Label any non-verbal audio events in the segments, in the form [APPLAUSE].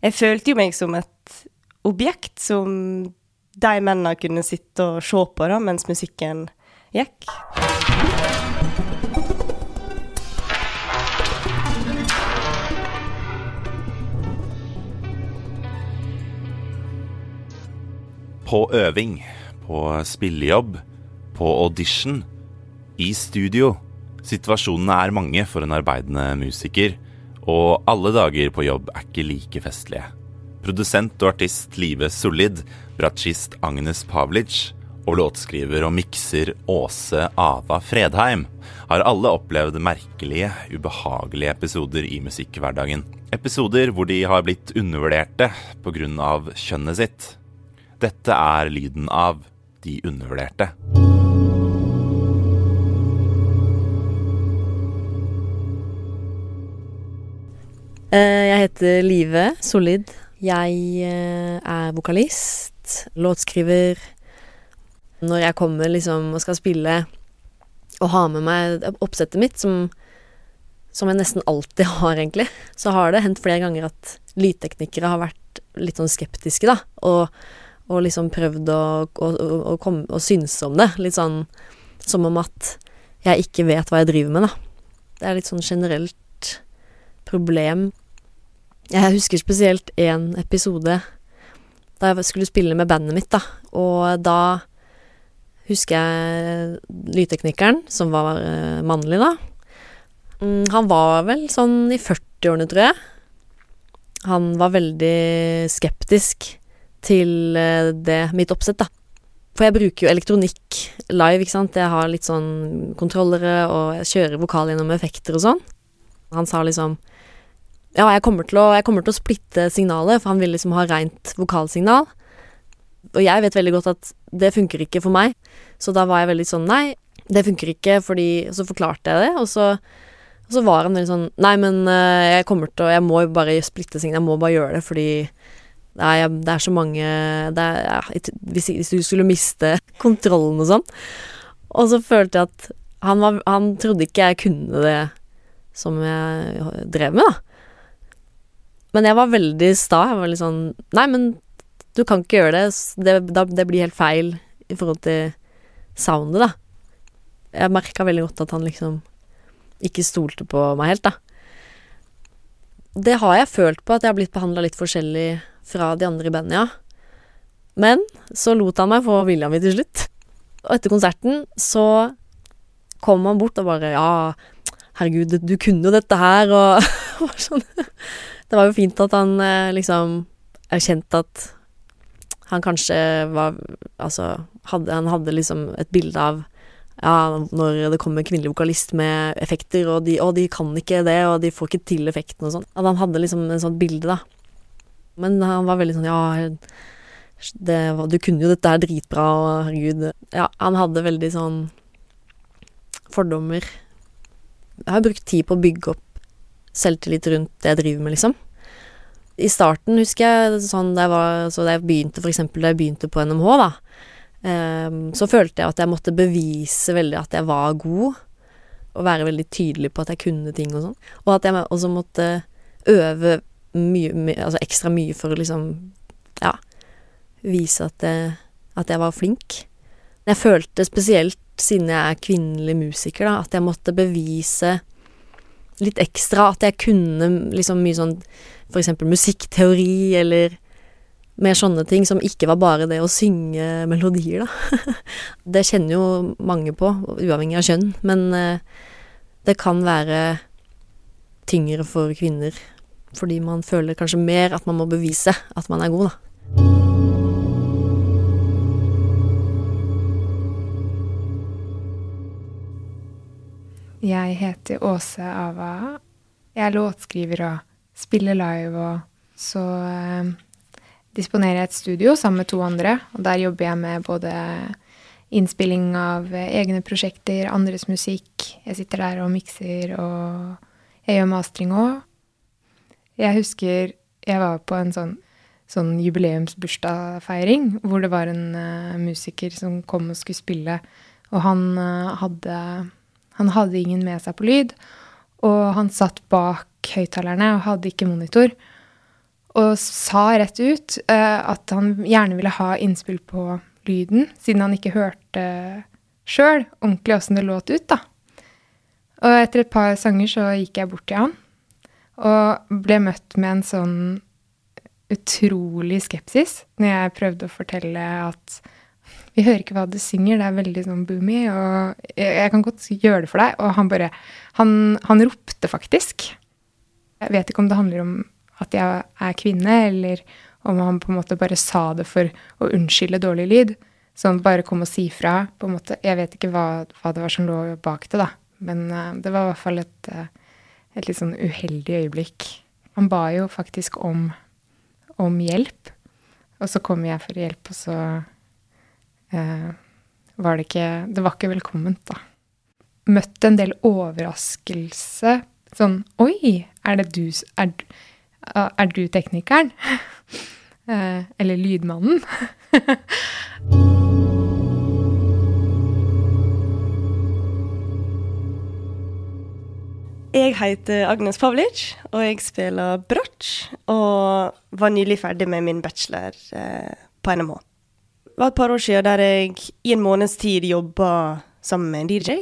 Jeg følte jo meg som et objekt som de mennene kunne sitte og se på da, mens musikken gikk. På øving, på spillejobb, på audition, i studio. Situasjonene er mange for en arbeidende musiker, og alle dager på jobb er ikke like festlige. Produsent og artist Live Solid, bratsjist Agnes Pavlic og låtskriver og mikser Åse Ava Fredheim har alle opplevd merkelige, ubehagelige episoder i musikkhverdagen. Episoder hvor de har blitt undervurderte pga. kjønnet sitt. Dette er lyden av de undervurderte. Jeg heter Live Solid. Jeg eh, er vokalist, låtskriver. Når jeg kommer liksom og skal spille og har med meg oppsettet mitt, som, som jeg nesten alltid [LAUGHS] har, egentlig, så har det hendt flere ganger at lydteknikere har vært litt sånn skeptiske, da, og, og liksom prøvd å, å, å, komme, å synse om det. Litt sånn som om at jeg ikke vet hva jeg driver med, da. Det er litt sånn generelt problem. Jeg husker spesielt én episode da jeg skulle spille med bandet mitt, da, og da husker jeg lydteknikeren, som var uh, mannlig, da. Mm, han var vel sånn i 40-årene, tror jeg. Han var veldig skeptisk til uh, det, mitt oppsett, da. For jeg bruker jo elektronikk live, ikke sant. Jeg har litt sånn kontrollere, og jeg kjører vokal gjennom effekter og sånn. Han sa liksom Ja, jeg kommer, å, jeg kommer til å splitte signalet, for han vil liksom ha rent vokalsignal. Og jeg vet veldig godt at det funker ikke for meg. Så da var jeg veldig sånn Nei, det funker ikke, fordi Og så forklarte jeg det, og så, og så var han veldig sånn Nei, men uh, jeg kommer til å Jeg må jo bare splitte signal, Jeg må bare gjøre det, fordi nei, det er så mange er, ja, hvis, hvis, du skulle miste [LAUGHS] kontrollen og sånn. Og så følte jeg at han, var, han trodde ikke jeg kunne det som jeg drev med, da. Men jeg var veldig sta. Jeg var litt sånn Nei, men du kan ikke gjøre det. Det, da, det blir helt feil i forhold til soundet, da. Jeg merka veldig godt at han liksom ikke stolte på meg helt, da. Det har jeg følt på, at jeg har blitt behandla litt forskjellig fra de andre i bandet, ja. Men så lot han meg få vilja mi til slutt. Og etter konserten så kom han bort og bare Ja, herregud, du kunne jo dette her, og [LAUGHS] sånn. Det var jo fint at han eh, liksom erkjente at han kanskje var Altså, hadde, han hadde liksom et bilde av ja, når det kommer kvinnelig vokalist med effekter, og de, og de kan ikke det, og de får ikke til effekten og sånn. At han hadde liksom en sånt bilde, da. Men han var veldig sånn ja, det, du kunne jo dette her dritbra, og herregud Ja, han hadde veldig sånn fordommer. Jeg har brukt tid på å bygge opp selvtillit rundt det jeg driver med, liksom. I starten, husker jeg, sånn da jeg var Så da jeg begynte, for eksempel da jeg begynte på NMH, da, um, så følte jeg at jeg måtte bevise veldig at jeg var god, og være veldig tydelig på at jeg kunne ting og sånn. Og at jeg også måtte øve mye, altså ekstra mye for å liksom, ja, vise at jeg, at jeg var flink. Jeg følte spesielt, siden jeg er kvinnelig musiker, da, at jeg måtte bevise litt ekstra at jeg kunne liksom mye sånn eksempel musikkteori eller mer sånne ting som ikke var bare det å synge melodier, da. [LAUGHS] det kjenner jo mange på, uavhengig av kjønn, men uh, det kan være tyngre for kvinner fordi man føler kanskje mer at man må bevise at man er god, da. Jeg heter Åse Ava. Jeg er låtskriver og spiller live, og så eh, disponerer jeg et studio sammen med to andre. Og der jobber jeg med både innspilling av egne prosjekter, andres musikk. Jeg sitter der og mikser, og jeg gjør mastring òg. Jeg husker jeg var på en sånn, sånn jubileumsbursdagsfeiring hvor det var en uh, musiker som kom og skulle spille, og han uh, hadde Han hadde ingen med seg på lyd, og han satt bak høyttalerne og hadde ikke monitor. og sa rett ut uh, at han gjerne ville ha innspill på lyden, siden han ikke hørte sjøl ordentlig åssen det låt ut, da. Og etter et par sanger så gikk jeg bort til han, og ble møtt med en sånn utrolig skepsis når jeg prøvde å fortelle at vi hører ikke hva du synger, det er veldig sånn boomy, og jeg, jeg kan godt gjøre det for deg. Og han bare han, han ropte faktisk. Jeg vet ikke om det handler om at jeg er kvinne, eller om han på en måte bare sa det for å unnskylde dårlig lyd. Sånn bare kom og si fra, på en måte. Jeg vet ikke hva, hva det var som lå bak det, da. Men uh, det var i hvert fall et, uh, et litt sånn uheldig øyeblikk. Han ba jo faktisk om, om hjelp, og så kom jeg for hjelp, og så var det ikke Det var ikke velkomment, da. Møtt en del overraskelse. Sånn Oi, er det du Er, er du teknikeren? [LAUGHS] eller lydmannen? [LAUGHS] Jeg heter Agnes Pavlic, og jeg spiller bratsj. Og var nylig ferdig med min bachelor eh, på NMH. Det var et par år siden der jeg i en måneds tid jobba sammen med en DJ.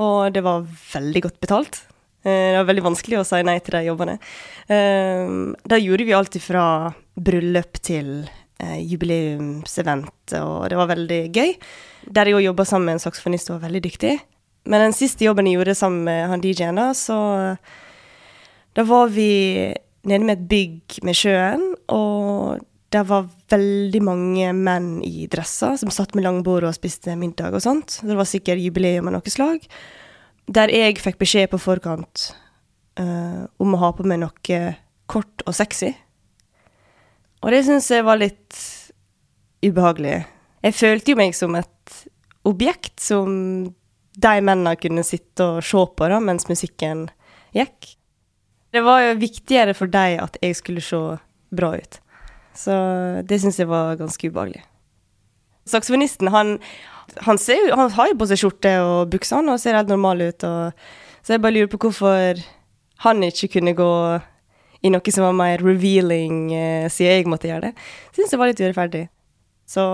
Og det var veldig godt betalt. Eh, det var veldig vanskelig å si nei til de jobbene. Eh, da gjorde vi alt fra bryllup til eh, jubileumsevent, og det var veldig gøy. Der jeg òg jobba sammen med en saksofonist var veldig dyktig. Men den siste jobben jeg gjorde sammen med han DJ-en, da, så Da var vi nede med et bygg med sjøen, og det var veldig mange menn i dresser som satt med langbord og spiste middag og sånt. Det var sikkert jubileum av noe slag. Der jeg fikk beskjed på forkant uh, om å ha på meg noe kort og sexy. Og det syns jeg var litt ubehagelig. Jeg følte jo meg som et objekt som de mennene kunne sitte og se på da, mens musikken gikk. Det var jo viktigere for dem at jeg skulle se bra ut. Så det syns jeg var ganske ubehagelig. Saksofonisten, han, han, han har jo på seg skjorte og bukser, og ser helt normal ut. Og, så jeg bare lurer på hvorfor han ikke kunne gå i noe som var mer revealing, eh, siden jeg måtte gjøre det. Syns jeg var litt urettferdig. Så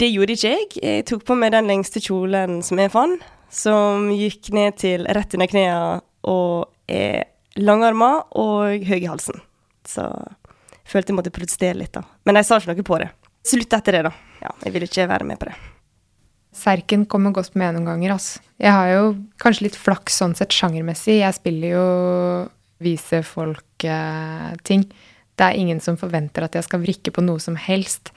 det gjorde ikke jeg. Jeg tok på meg den lengste kjolen som jeg fant, som gikk ned til rett under knærne og er langarma og høy i halsen. Så følte jeg måtte protestere litt, da. Men jeg sa ikke noe på det. Slutt etter det, da. Ja, jeg ville ikke være med på det. Serken kommer godt med noen ganger, altså. Jeg har jo kanskje litt flaks sånn sett sjangermessig. Jeg spiller jo vise folk-ting. Eh, det er ingen som forventer at jeg skal vrikke på noe som helst.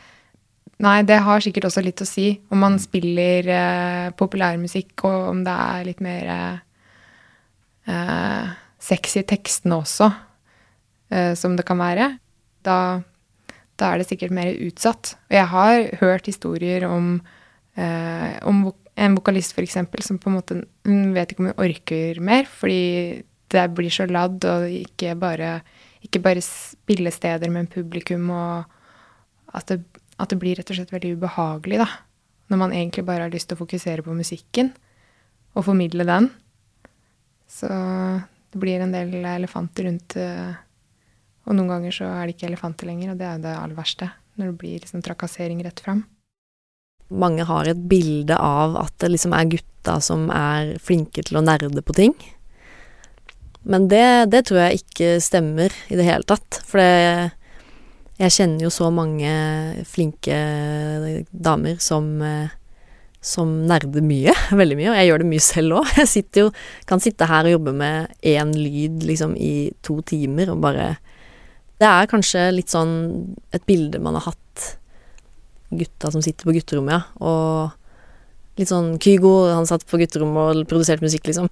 Nei, det har sikkert også litt å si om man spiller eh, populærmusikk, og om det er litt mer eh, sexy tekstene også, eh, som det kan være. Da, da, er det sikkert mer utsatt. Og jeg har hørt historier om, eh, om en vokalist f.eks. som på en måte Hun vet ikke om hun orker mer, fordi det blir så ladd, og ikke bare, ikke bare spillesteder men publikum, og at det at det blir rett og slett veldig ubehagelig, da. Når man egentlig bare har lyst til å fokusere på musikken og formidle den. Så det blir en del elefanter rundt eh, Og noen ganger så er det ikke elefanter lenger, og det er det aller verste. Når det blir liksom trakassering rett fram. Mange har et bilde av at det liksom er gutta som er flinke til å nerde på ting. Men det, det tror jeg ikke stemmer i det hele tatt. For det jeg kjenner jo så mange flinke damer som, som nerder mye. [LAUGHS] Veldig mye. Og jeg gjør det mye selv òg. Jeg jo, kan sitte her og jobbe med én lyd liksom i to timer og bare Det er kanskje litt sånn et bilde man har hatt gutta som sitter på gutterommet, ja. Og litt sånn Kygo, han satt på gutterommet og produserte musikk, liksom.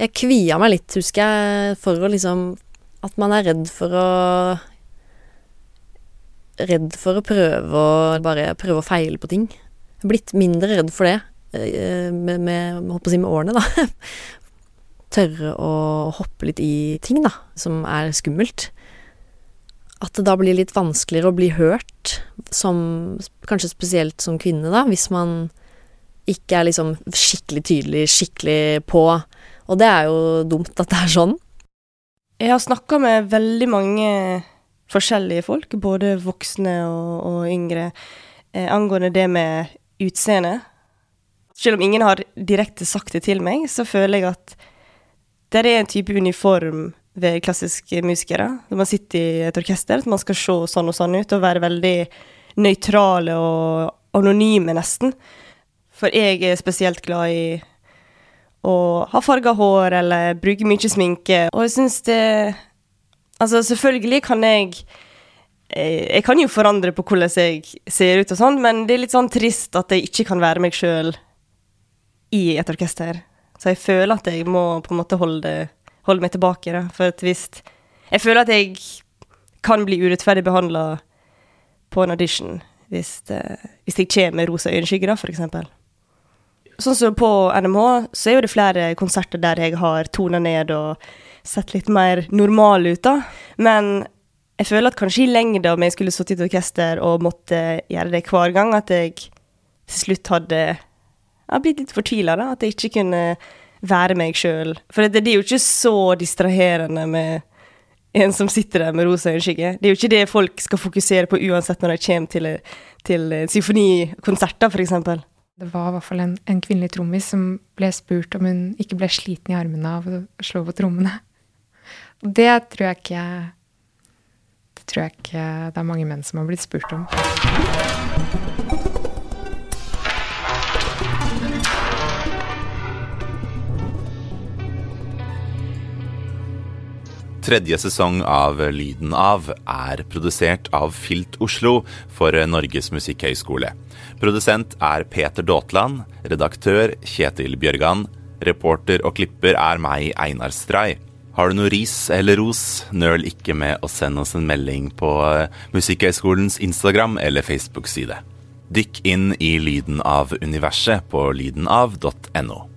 Jeg kvia meg litt, husker jeg, for å liksom At man er redd for å redd for å prøve å bare prøve å feile på ting. Jeg har blitt mindre redd for det med, med, med, å si, med årene, da. [LAUGHS] Tørre å hoppe litt i ting, da, som er skummelt. At det da blir litt vanskeligere å bli hørt, som kanskje spesielt som kvinne, da, hvis man ikke er liksom skikkelig tydelig, skikkelig på. Og det er jo dumt at det er sånn. Jeg har snakka med veldig mange forskjellige folk, både voksne og, og yngre, eh, angående det med utseende. Selv om ingen har direkte sagt det til meg, så føler jeg at det er en type uniform ved klassiske musikere. Når man sitter i et orkester, at man skal se sånn og sånn ut, og være veldig nøytrale og anonyme, nesten. For jeg er spesielt glad i å ha farga hår eller bruke mye sminke, og jeg syns det Altså, selvfølgelig kan jeg eh, jeg kan jo forandre på hvordan jeg ser ut og sånn, men det er litt sånn trist at jeg ikke kan være meg sjøl i et orkester. Så jeg føler at jeg må på en måte holde, holde meg tilbake, da. For at hvis Jeg føler at jeg kan bli urettferdig behandla på en audition hvis, det, hvis jeg kommer med rosa øyenskygge, for eksempel. Sånn som på NMH, så er jo det flere konserter der jeg har tona ned og sett litt mer normal ut, da. Men jeg føler at kanskje i lengda, om jeg skulle sittet i et orkester og måtte gjøre det hver gang, at jeg til slutt hadde ja, blitt litt fortvila, da. At jeg ikke kunne være meg sjøl. For det, det, er jo ikke så distraherende med en som sitter der med rosa øyenskygge. Det er jo ikke det folk skal fokusere på uansett når de kommer til, til symfonikonserter, f.eks. Det var i hvert fall en, en kvinnelig trommis som ble spurt om hun ikke ble sliten i armene av å slå på trommene. Det tror jeg ikke Det tror jeg ikke det er mange menn som har blitt spurt om. Tredje sesong av Lyden av er produsert av Filt Oslo for Norges musikkhøgskole. Produsent er Peter Daatland, redaktør Kjetil Bjørgan, reporter og klipper er meg, Einar Stray. Har du noe ris eller ros, nøl ikke med å sende oss en melding på eh, Musikkhøgskolens Instagram eller Facebook-side. Dykk inn i Lyden av universet på lydenav.no.